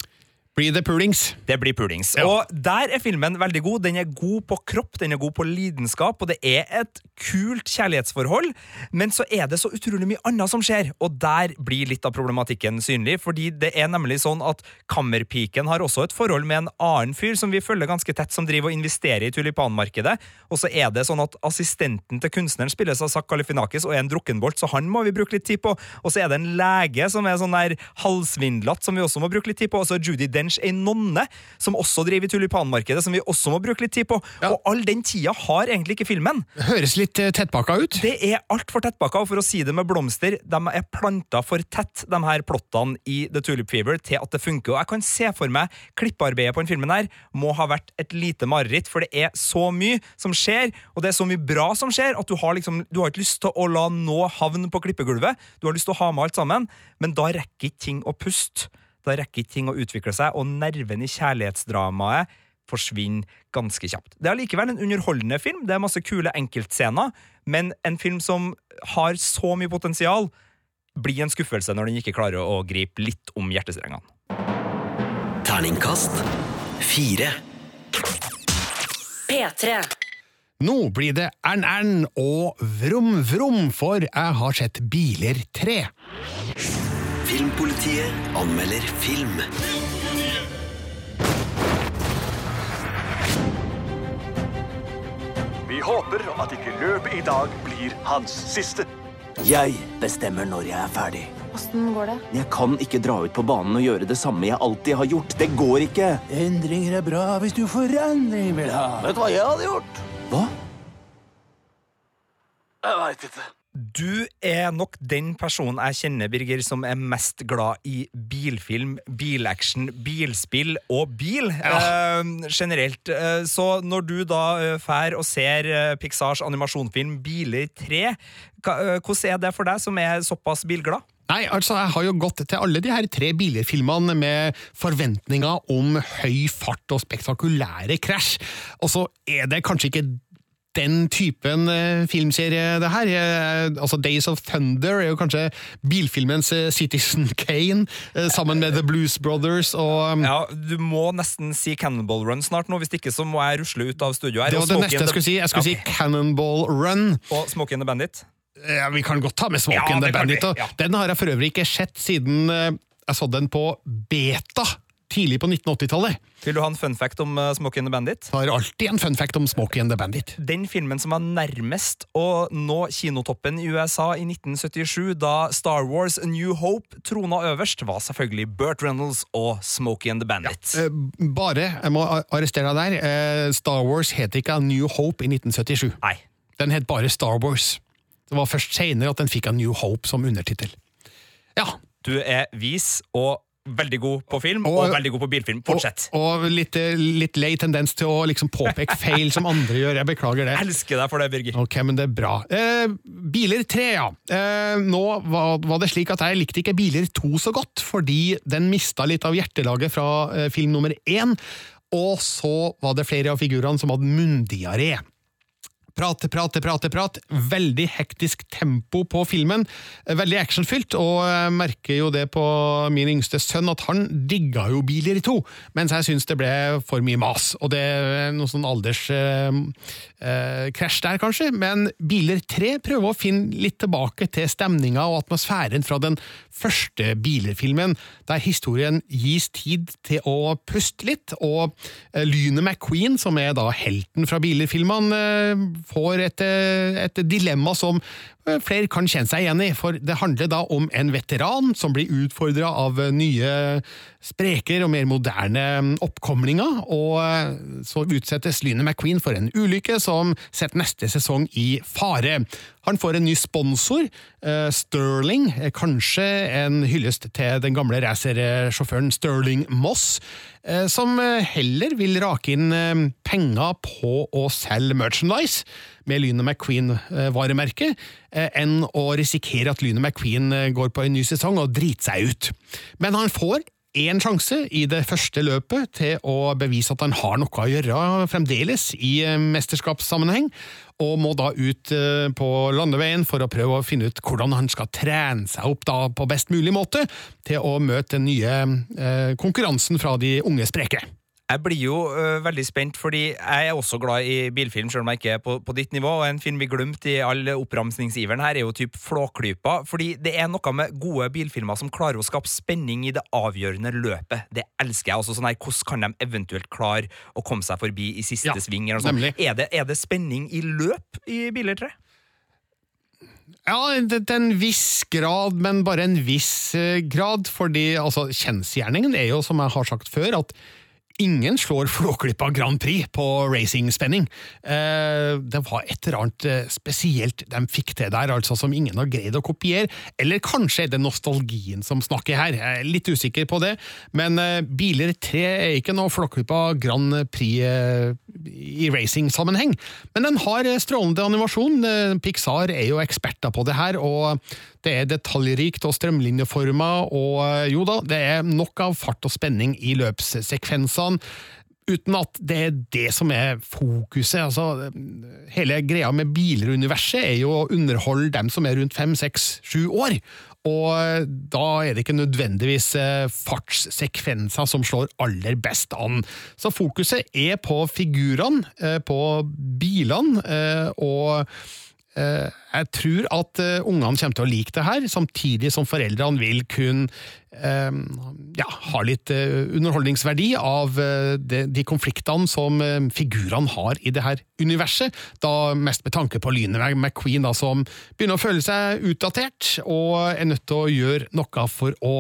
Blir det pulings? Det blir pulings. Ja. Og der er filmen veldig god. Den er god på kropp, den er god på lidenskap, og det er et kult kjærlighetsforhold, men så er det så utrolig mye annet som skjer, og der blir litt av problematikken synlig, fordi det er nemlig sånn at kammerpiken har også et forhold med en annen fyr som vi følger ganske tett, som driver og investerer i tulipanmarkedet, og så er det sånn at assistenten til kunstneren spilles av Zach Kalifinakis og er en drukkenbolt, så han må vi bruke litt tid på, og så er det en lege som er sånn der halvsvindlete, som vi også må bruke litt tid på, og så er Judy Dench ei nonne som også driver tulipanmarkedet, som vi også må bruke litt tid på, og all den tida har egentlig ikke filmen. Det Høres litt eh, tettpakka ut. Det er altfor tettpakka, og for å si det med blomster, de er planta for tett, de her plottene i The Tulip Fever, til at det funker. Og jeg kan se for meg klippearbeidet på denne filmen her må ha vært et lite mareritt, for det er så mye som skjer, og det er så mye bra som skjer, at du har liksom, du har ikke lyst til å la nå havne på klippegulvet. Du har lyst til å ha med alt sammen, men da rekker ikke ting å puste. Da rekker ikke ting å utvikle seg, og nerven i kjærlighetsdramaet forsvinner ganske kjapt. Det er allikevel en underholdende film, det er masse kule enkeltscener, men en film som har så mye potensial, blir en skuffelse når den ikke klarer å gripe litt om hjertestrengene. Terningkast fire. P3. Nå blir det ern-ern og vrom-vrom, for jeg har sett Biler 3. Filmpolitiet anmelder film. Vi håper at ikke løpet i dag blir hans siste. Jeg bestemmer når jeg er ferdig. Åssen går det? Jeg kan ikke dra ut på banen og gjøre det samme jeg alltid har gjort. Det går ikke. Endringer er bra hvis du forandring vil ha. Vet du hva jeg hadde gjort? Hva? Jeg veit ikke. Du er nok den personen jeg kjenner, Birger, som er mest glad i bilfilm, bilaction, bilspill og bil eh, generelt. Eh, så når du da eh, fær og ser eh, Pixars animasjonsfilm Biler 3, eh, hvordan er det for deg som er såpass bilglad? Nei, altså, jeg har jo gått til alle de her tre bilerfilmene med forventninger om høy fart og spektakulære krasj, og så er det kanskje ikke den typen eh, filmserie, det her. Altså Days of Thunder er jo kanskje bilfilmens eh, Citizen Kane, eh, sammen med The Blues Brothers og um, Ja, Du må nesten si Cannonball Run snart nå, hvis ikke så må jeg rusle ut av studio her. Det var det neste jeg skulle si. Jeg skulle Ja, si Cannonball Run. Og Smoke and the Bandit. Ja, Vi kan godt ta med Smoke Ja, and the Bandit. ja. Den har jeg for øvrig ikke sett siden jeg så den på beta tidlig på 1980-tallet. Vil du ha en fun fact om uh, Smokey and the Bandit? Har alltid en fun fact om Smokey and the Bandit. Den filmen som var nærmest å nå kinotoppen i USA i 1977, da Star Wars A New Hope trona øverst, var selvfølgelig Burt Reynolds og Smokey and the Bandit. Eh, Bare, jeg må arrestere deg der, eh, Star Wars het ikke A New Hope i 1977. Nei. Den het bare Star Wars. Det var først senere at den fikk A New Hope som undertittel. Ja, Du er vis og veldig god på film, og, Og- veldig god på bilfilm. Fortsett. og litt, eh, litt lei tendens til å liksom påpeke feil som andre gjør. Jeg beklager det. Jeg elsker deg for det, Birger. Ok, men det er bra. Eh, biler 3, ja. Eh, nå var, var det slik at jeg likte ikke Biler 2 så godt, fordi den mista litt av hjertelaget fra eh, film nummer 1, og så var det flere av figurene som hadde munndiaré. Prate, prate, prate, prat. Veldig hektisk tempo på filmen. Eh, Veldig actionfylt, og jeg merker jo det på min yngste sønn at han digga jo Biler i to, mens jeg syns det ble for mye mas. Og det er noe sånn alderskrasj der, kanskje, men Biler 3 prøver å finne litt tilbake til stemninga og atmosfæren fra den første Biler-filmen, der historien gis tid til å puste litt, og eh, Lynet McQueen, som er da helten fra Biler-filmene, eh, får et, eh, et dilemma som eh, flere kan kjenne seg igjen i, for det handler da om en veteran som blir utfordra av eh, nye spreker og mer moderne mm, oppkomlinger, og så utsettes Lynet McQueen for en ulykke som setter neste sesong i fare. Han får en ny sponsor, eh, Sterling, eh, kanskje en hyllest til den gamle racersjåføren Sterling Moss, eh, som heller vil rake inn penger på å selge merchandise med Lynet McQueen-varemerket, enn å risikere at Lynet McQueen går på en ny sesong og driter seg ut. Men han får én sjanse i det første løpet til å bevise at han har noe å gjøre fremdeles i eh, mesterskapssammenheng, og må da ut eh, på landeveien for å prøve å finne ut hvordan han skal trene seg opp da på best mulig måte til å møte den nye eh, konkurransen fra de unge spreke. Jeg blir jo uh, veldig spent, fordi jeg er også glad i bilfilm, selv om jeg ikke er på, på ditt nivå. Og en film vi glemte i all oppramsningsiveren her, er jo typ Flåklypa. Fordi det er noe med gode bilfilmer som klarer å skape spenning i det avgjørende løpet. Det elsker jeg. også sånn her, Hvordan kan de eventuelt klare å komme seg forbi i siste Ja, sving? Eller noe sånt. Er, det, er det spenning i løp i Biler 3? Ja, til en viss grad, men bare en viss eh, grad, fordi altså, kjensgjerningen er jo, som jeg har sagt før, at ingen slår Flåklypa Grand Prix på racingspenning. Eh, det var et eller annet eh, spesielt de fikk til der, altså som ingen har greid å kopiere. Eller kanskje er det nostalgien som snakker her, jeg er litt usikker på det. Men eh, Biler 3 er ikke noe Flåklypa Grand Prix i racing-sammenheng. Men den har strålende animasjon. Pixar er jo eksperter på det her, og det er detaljrikt og strømlinjeforma, og eh, jo da, det er nok av fart og spenning i løpssekvensene. Uten at det er det som er fokuset. altså Hele greia med biluniverset er jo å underholde dem som er rundt fem, seks, sju år. Og da er det ikke nødvendigvis eh, fartssekvenser som slår aller best an. Så fokuset er på figurene, eh, på bilene, eh, og Eh, jeg tror at eh, ungene kommer til å like det her, samtidig som foreldrene vil kunne eh, ja, ha litt eh, underholdningsverdi av eh, de, konfliktene som eh, figurene har i det her universet. Da mest med tanke på Lynet McQueen, da, som begynner å føle seg utdatert, og er nødt til å gjøre noe for å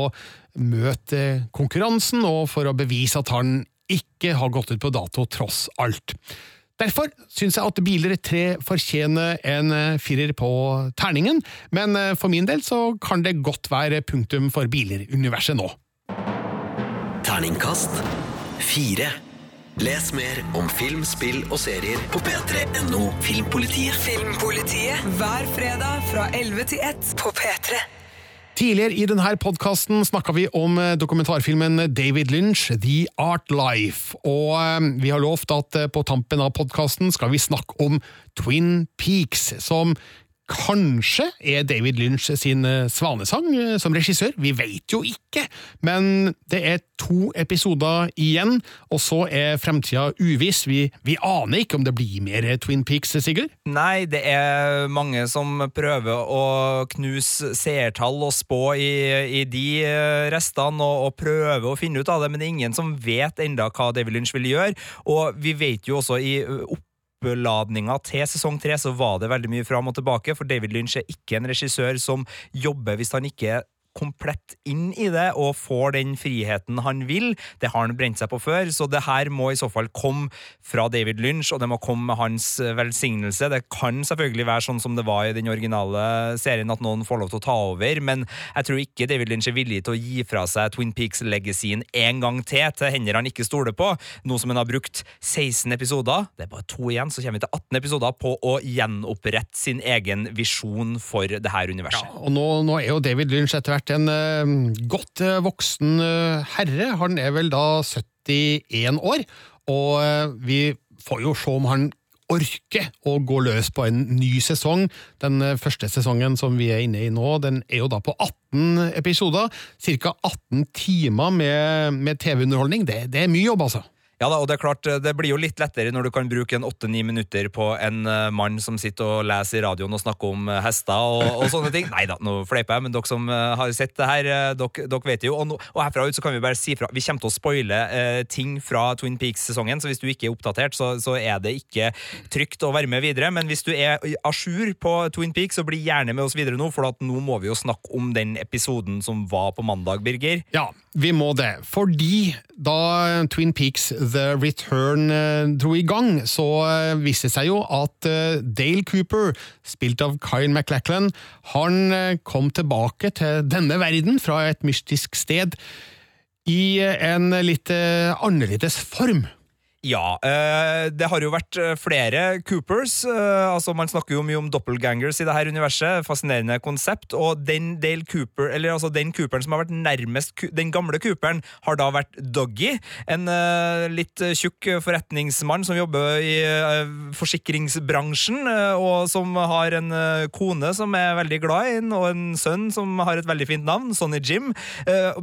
møte konkurransen, og for å bevise at han ikke har gått ut på dato tross alt. Derfor syns jeg at Biler 3 fortjener en eh, firer på terningen, men eh, for min del så kan det godt være punktum for biler-universet nå. Terningkast fire. Les mer om film, spill og serier på p3.no Filmpolitiet. Filmpolitiet hver fredag fra 11 til 1 på P3. Tidligere i denne podkasten snakka vi om eh, dokumentarfilmen David Lynch, The Art Life. Og eh, vi har lovt at eh, på tampen av podkasten skal vi snakke om Twin Peaks, som kanskje er David Lynch sin eh, svanesang eh, som regissør. Vi veit jo ikke, men det er to episoder igjen, og så er fremtida uviss. Vi, vi aner ikke om det blir mer Twin Peaks, Sigurd? Nei, det er mange som prøver å knuse seertall og spå i, i de eh, restene, og, og prøver å finne ut av det, men det er ingen som vet enda hva David Lynch vil gjøre. Og vi vet jo også i opp oppladninga til sesong tre så var det veldig mye fram og tilbake, for David Lynch er ikke en regissør som jobber hvis han ikke komplett inn i det og får den friheten han vil. Det har han brent seg på før, så det her må i så fall komme fra David Lynch, og det må komme med hans velsignelse. Det kan selvfølgelig være sånn som det var i den originale serien, at noen får lov til å ta over, men jeg tror ikke David Lynch er villig til å gi fra seg Twin Peaks-legacyen en gang til til hender han ikke stoler på, nå som han har brukt 16 episoder, det er bare to igjen, så kommer vi til 18 episoder på å gjenopprette sin egen visjon for det her universet. Ja, og nå, nå er jo David Lynch etter hvert en uh, godt uh, voksen uh, herre. Han er vel da 71 år, og vi får jo se om han orker å gå løs på en ny sesong. Den første sesongen som vi er inne i nå, den er jo da på 18 episoder. Ca. 18 timer med, med TV-underholdning. Det, det er mye jobb, altså. Ja da, og det er klart, det blir jo litt lettere når du kan bruke en åtte-ni minutter på en mann som sitter og leser i radioen og snakker om hester og, og sånne ting. Nei da, nå fleiper jeg, men dere som har sett det her, dere, dere vet jo. Og, no, og, herfra ut så kan vi bare si fra. Vi kommer til å spoile eh, ting fra Twin Peaks-sesongen, så hvis du ikke er oppdatert, så, så, er det ikke trygt å være med videre. Men hvis du er à jour på Twin Peaks, så bli gjerne med oss videre nå, for nå må vi jo snakke om den episoden som var på mandag, Birger. Ja, vi må det. Fordi da Twin Peaks The Return dro i gang, så viste det seg jo at Dale Cooper, spilt av Kyle MacLachlan, han kom tilbake til denne verden fra et mystisk sted i en litt annerledes form. Ja, det har jo vært flere Coopers. altså Man snakker jo mye om doppelgangers i det her universet. Fascinerende konsept. Og den Dale Cooper, eller altså den Cooperen som har vært nærmest den gamle Cooperen, har da vært Doggy. En litt tjukk forretningsmann som jobber i forsikringsbransjen, og som har en kone som er veldig glad i ham, og en sønn som har et veldig fint navn, Sonny Jim.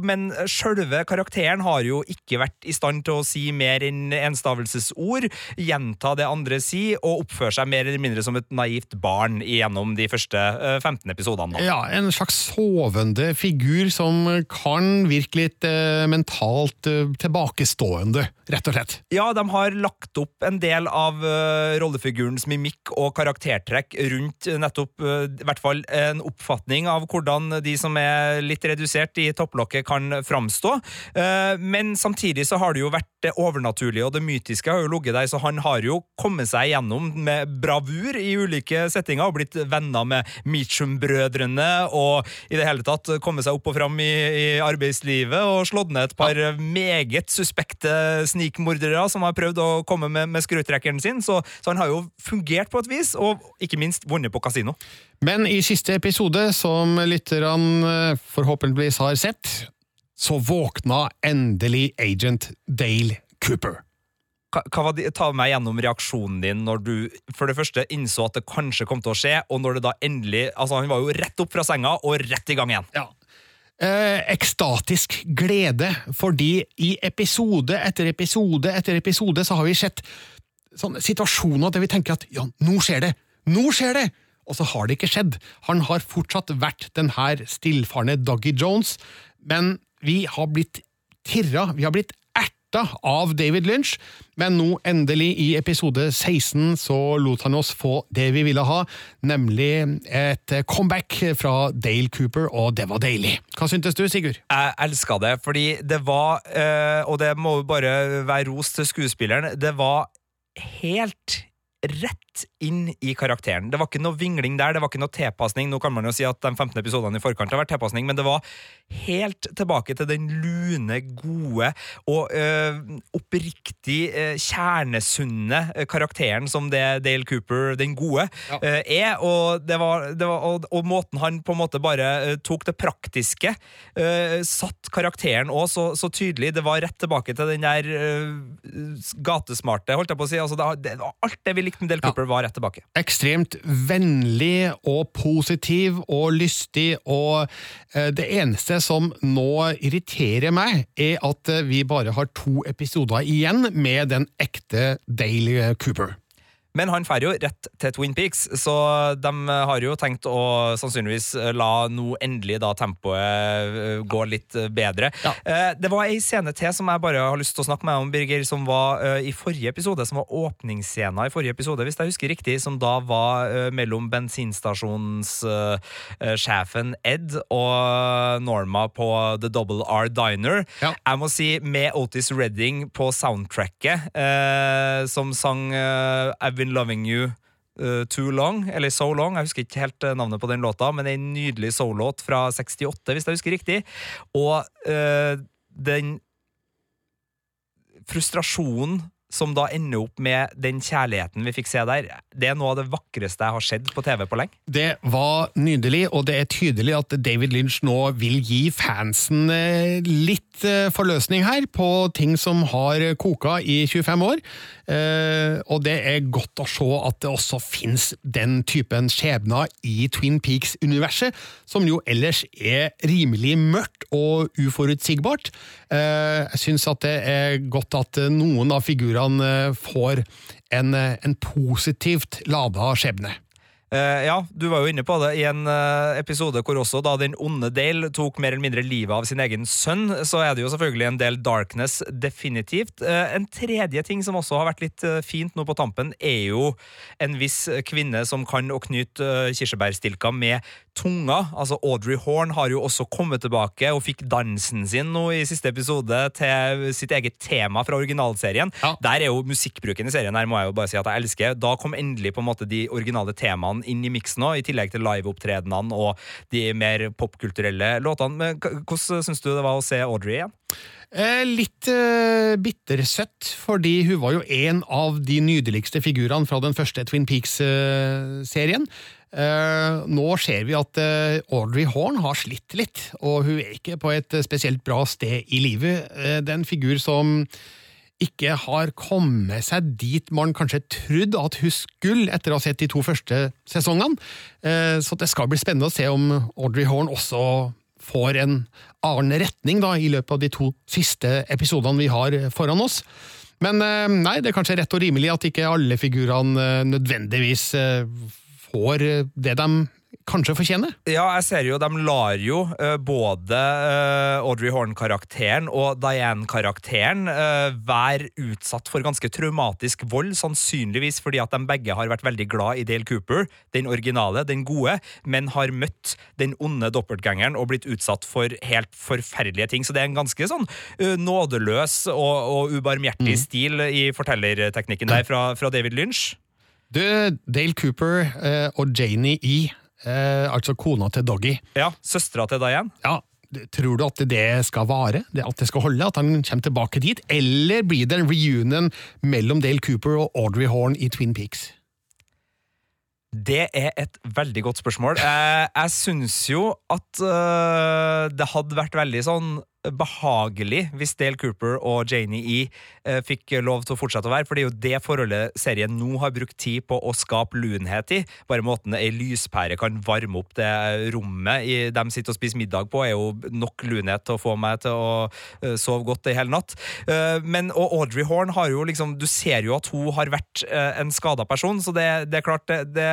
Men sjølve karakteren har jo ikke vært i stand til å si mer enn enstavelsesord, gjenta det andre sier, og oppføre seg mer eller mindre som et naivt barn gjennom de første 15 episodene. Da. Ja, en slags sovende figur som kan virke litt eh, mentalt eh, tilbakestående, rett og slett. Ja, de har lagt opp en del av uh, rollefigurens mimikk og karaktertrekk rundt nettopp uh, i hvert fall en oppfatning av hvordan de som er litt redusert i topplokket, kan framstå. Uh, men samtidig så har det jo vært det overnaturlige og det mytiske har jo ligget der, så han har jo kommet seg gjennom med bravur i ulike settinger og blitt venner med Mitchum-brødrene og i det hele tatt kommet seg opp og fram i, i arbeidslivet og slått ned et par ja. meget suspekte snikmordere som har prøvd å komme med, med skrutrekkeren sin, så, så, han har jo fungert på et vis, og ikke minst vunnet på kasino. Men i siste episode, som lytterne forhåpentligvis har sett, så våkna endelig agent Dale Cooper. Det, Ta meg gjennom reaksjonen din når du for det første innså at det kanskje kom til å skje, og når det da endelig Altså, han var jo rett opp fra senga og rett i gang igjen. Ja. Eh, ekstatisk glede, fordi i episode etter episode etter episode så har vi sett sånne situasjoner der vi tenker at ja, nå skjer det! Nå skjer det! Og så har det ikke skjedd. Han har fortsatt vært den her stillfarne Doggy Jones, men vi har blitt tirra, vi har blitt erta av David Lynch, men nå endelig, i episode 16, så lot han oss få det vi ville ha, nemlig et comeback fra Dale Cooper, og det var deilig. Hva syntes du, Sigurd? Jeg elska det, fordi det var, og det må jo bare være ros til skuespilleren, det var helt rett inn i karakteren. Det var ikke noe vingling der, det var ikke noe tilpasning. Nå kan man jo si at de 15 episodene i forkant har vært tilpasning, men det var helt tilbake til den lune, gode og øh, oppriktig øh, kjernesunne øh, karakteren som det Dale Cooper, den gode, øh, er. Og, det var, det var, og, og måten han på en måte bare tok det praktiske, satt karakteren òg så, så tydelig. Det var rett tilbake til den der gatesmarte, holdt jeg på å si. Altså, det, det var alt det vi likte med Dale Cooper, var rett tilbake. Ekstremt vennlig og positiv og lystig, og eh, det eneste som nå irriterer meg, er at eh, vi bare har to episoder igjen med den ekte Dale Cooper. Men han drar jo rett til Twin Peaks, så de har jo tenkt å sannsynligvis la nå endelig da tempoet øh, gå litt bedre. Ja. Det var ei scene til som jeg bare har lyst til å snakke med om, Birger, som var øh, i forrige episode, som var åpningsscena i forrige episode, hvis jeg husker riktig, som da var mellom bensinstasjonssjefen Ed og Norma på The Double R Diner. Jeg må si, med Otis Redding på soundtracket, eh, som sang eh, I've Been Loving You uh, Too Long, eller So Long, jeg husker ikke helt uh, navnet på den låta, men en nydelig soul-låt fra 68, hvis jeg husker riktig. Og uh, den frustrasjonen som da ender opp med den kjærligheten vi fikk se der, det er noe av det vakreste jeg har sett på TV på lenge. Det var nydelig, og det er tydelig at David Lynch nå vil gi fansen eh, litt eh, forløsning her på ting som har koka i 25 år. Eh, Og det er godt å se at det også finnes den typen skjebner i Twin Peaks-universet, som jo ellers er rimelig mørkt og uforutsigbart. Eh, Jeg syns at det er godt at noen av figurene eh, får en, eh, en positivt lada skjebne. Eh, ja, du var jo inne på det i en eh, episode hvor også da den onde Dale tok mer eller mindre livet av sin egen sønn, så er det jo selvfølgelig en del darkness, definitivt. Eh, en tredje ting som også har vært litt eh, fint nå på tampen, er jo en viss kvinne som kan å knyte eh, kirsebærstilker med tunga. Altså Audrey Horn har jo også kommet tilbake og fikk dansen sin nå i siste episode til sitt eget tema fra originalserien. Der er jo musikkbruken i serien her må jeg jo bare si at jeg elsker. Da kom endelig på en måte de originale temaene inn i miksen òg, i tillegg til liveopptredenene og de mer popkulturelle låtene. Men hvordan syns du det var å se Audrey igjen? Eh, litt eh, bittersøtt, fordi hun var jo en av de nydeligste figurene fra den første Twin Peaks-serien. Eh, nå ser vi at eh, Audrey Horn har slitt litt, og hun er ikke på et eh, spesielt bra sted i livet. Eh, det er en figur som ikke har kommet seg dit man kanskje trodde at hun skulle etter å ha sett de to første sesongene. Så det skal bli spennende å se om Audrey Horn også får en annen retning da, i løpet av de to siste episodene vi har foran oss. Men nei, det er kanskje rett og rimelig at ikke alle figurene nødvendigvis får eh, det de kanskje fortjener. Ja, jeg ser jo, de lar jo uh, både uh, Audrey Horn-karakteren og Diane-karakteren uh, være utsatt for ganske traumatisk vold, sannsynligvis fordi at de begge har vært veldig glad i Dale Cooper, den originale, den gode, men har møtt den onde doppeltgangeren og blitt utsatt for helt forferdelige ting. Så det er en ganske sånn nådeløs og, og ubarmhjertig stil i fortellerteknikken der fra, fra David Lynch. Du, Dale Cooper eh, og Janie E, eh, altså kona til Doggy. Ja, søstera til Diane. Ja, Tror du at det skal vare? At det skal holde? At han kommer tilbake dit? Eller blir det en reunion mellom Dale Cooper og Audrey Horn i Twin Peaks? Det er et veldig godt spørsmål. Jeg, jeg syns jo at øh, det hadde vært veldig sånn behagelig hvis Dale Cooper og Janie E eh, fikk lov til å fortsette å være, for det er jo det forholdet serien nå har brukt tid på å skape lunhet i. Bare måten ei lyspære kan varme opp det rommet de sitter og spiser middag på, er jo nok lunhet til å få meg til å eh, sove godt ei hel natt. Eh, men og Audrey Horn har jo liksom Du ser jo at hun har vært en skada person, så det, det er klart det, det,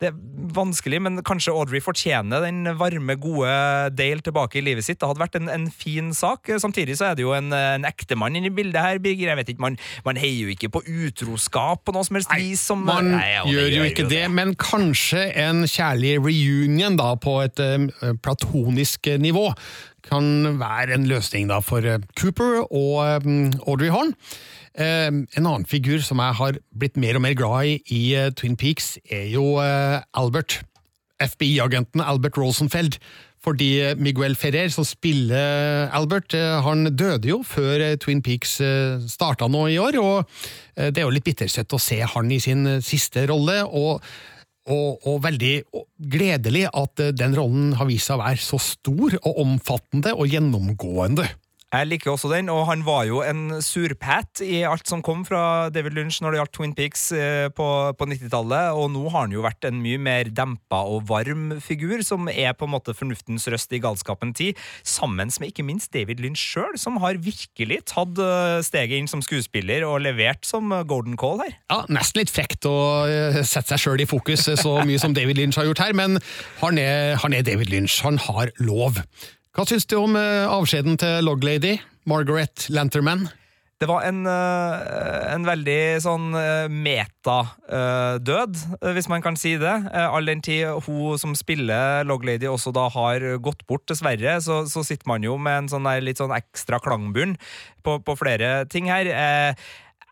det er vanskelig, men kanskje Audrey fortjener den varme, gode Dale tilbake i livet sitt. Det hadde vært en, en fin sak. Samtidig så er det jo en, en ektemann inne i bildet her, Birger. Jeg vet ikke, Man, man heier jo ikke på utroskap på noe som helst vis. Som, Man Nei, ja, det gjør jo ikke det, men kanskje en kjærlig reunion da på et uh, platonisk nivå kan være en løsning da for eh, Cooper og um, Audrey Horn. Eh, en annen figur som jeg har blitt mer og mer glad i i eh, Twin Peaks, er jo eh, Albert. FBI-agenten Albert Rosenfeld. Fordi Miguel Ferrer, som spiller Albert, eh, han døde jo før eh, Twin Peaks eh, starta nå i år. Og det er jo litt bittersøtt å se han i sin siste rolle. og og, og veldig gledelig at den rollen har vist seg å være så stor og omfattende og gjennomgående. Jeg liker også den, og han var jo en surpat i alt som kom fra David Lynch når det gjaldt Twin Peaks eh, på, på 90-tallet, og nå har han jo vært en mye mer dempa og varm figur, som er på en måte fornuftens røst i galskapen tid, sammen med ikke minst David Lynch sjøl, som har virkelig tatt eh, steget inn som skuespiller og levert som Gordon Call her. Ja, Nesten litt frekt å eh, sette seg sjøl i fokus så mye som David Lynch har gjort her, men han er, han er David Lynch. Han har lov. Hva syns du om eh, avskjeden til Loglady, Margaret Lanterman? Det var en, øh, en veldig sånn metadød, hvis man kan si det. Eh, All den tid hun som spiller Loglady også da har gått bort, dessverre, så, så sitter man jo med en sånn litt sånn ekstra klangbunn på, på flere ting her.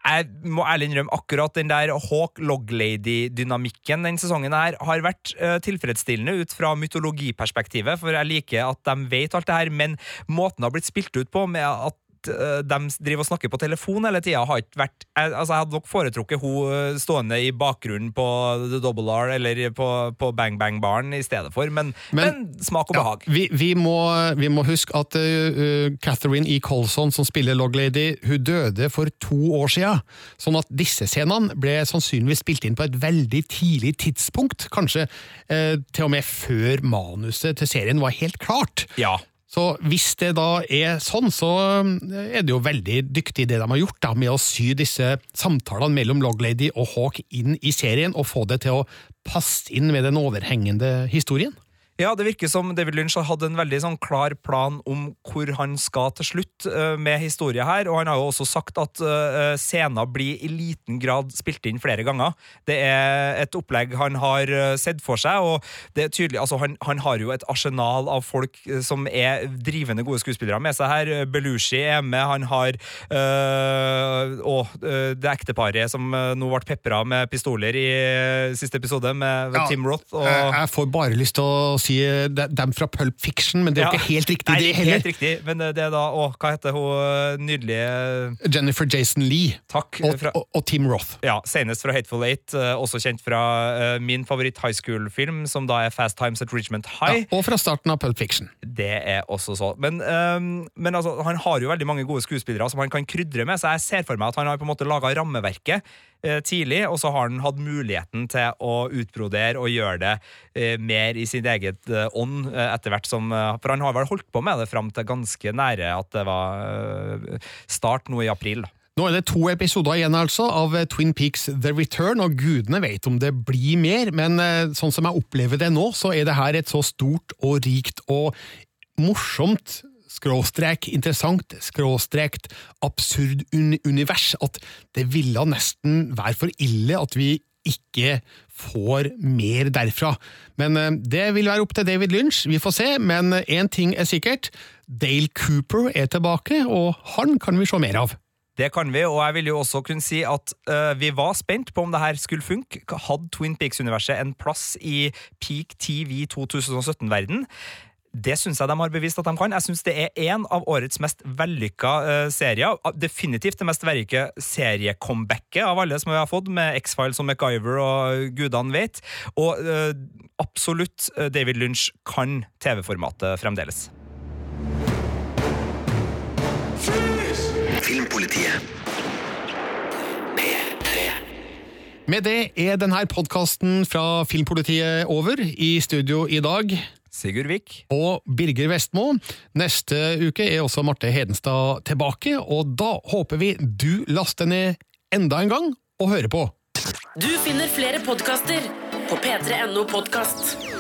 Jeg må ærlig innrømme akkurat den der Hawk Loglady-dynamikken den sesongen her har vært uh, tilfredsstillende ut fra mytologiperspektivet, for jeg liker at de vet alt det her, men måten det har blitt spilt ut på, med at eh, de driver og snakker på telefon hele tida, har ikke vært jeg, altså jeg hadde nok foretrukket hun eh, stående i bakgrunnen på The Double R eller på, på Bang Bang Baren i stedet for, men, men, smak og behag. Ja, vi, vi, må, vi må huske at uh, Catherine E. Colson, som spiller Loglady, hun døde for to år siden. Sånn at disse scenene ble sannsynligvis spilt inn på et veldig tidlig tidspunkt. Kanskje uh, til og med før manuset til serien var helt klart. Ja. Så hvis det da er sånn, så er det jo veldig dyktig det de har gjort da, med å sy disse samtalene mellom Loglady og Hawk inn i serien, og få det til å passe inn med den overhengende historien. Ja, det virker som David Lynch har hatt en veldig sånn klar plan om hvor han skal til slutt uh, med historien her, og han har jo også sagt at uh, scener blir i liten grad spilt inn flere ganger. Det er et opplegg han har uh, sett for seg, og det er tydelig, altså han, han har jo et arsenal av folk som er drivende gode skuespillere med seg her. Belushi er med, han har og det ekteparet som nå ble pepra med pistoler i siste episode, med Ja, Tim Roth. og... Jeg, jeg får bare lyst til å si dem fra Pulp Fiction, men det er jo Ja. ikke helt riktig, Nei, det heller. Helt riktig, men det er da Å, hva heter hun nydelige Jennifer Jason Lee Takk. og, fra, og, og Tim Roth. ja, Senest fra Hateful Eight, eh, også kjent fra uh, min favoritt high school-film, som da er Fast Times at Richmond High. Ja, Og fra starten av Pulp Fiction. Det er også så. Men, um, men altså, han har jo veldig mange gode skuespillere som han kan krydre med, så jeg ser for meg at han har på en måte laga rammeverket eh, tidlig, og så har han hatt muligheten til å utbrodere og gjøre det eh, mer i sin eget eh, ånd eh, etter hvert som eh, For han har vel holdt på med det fram til ganske nære at det var eh, start nå i april. Nå er det to episoder igjen altså av eh, Twin Peaks The Return, og gudene vet om det blir mer, men eh, sånn som jeg opplever det nå, så er det her et så stort og rikt og morsomt skråstrek interessant, skråstrekt absurd un univers, at det ville nesten være for ille at vi ikke får mer derfra. Men eh, det vil være opp til David Lynch, vi får se, men én ting er sikkert, Dale Cooper er tilbake, og han kan vi se mer av. Det kan vi, og jeg vil jo også kunne si at uh, vi var spent på om det her skulle funke. Hadde Twin Peaks-universet en plass i peak TV 2017-verden? Det syns jeg de har bevist at de kan. Jeg syns det er en av årets mest vellykka uh, serier. Definitivt det mest vellykka seriecomebacket av alle som vi har fått, med X-Files og MacGyver og gudene vet. Og uh, absolutt eh, David Lynch kan TV-formatet fremdeles. Filmpolitiet. P3. Med det er denne podkasten fra Filmpolitiet over. I studio i dag Sigurd Vik. og Birger Vestmo. Neste uke er også Marte Hedenstad tilbake, og da håper vi du laster ned enda en gang og hører på. Du finner flere podkaster på p3.no podkast.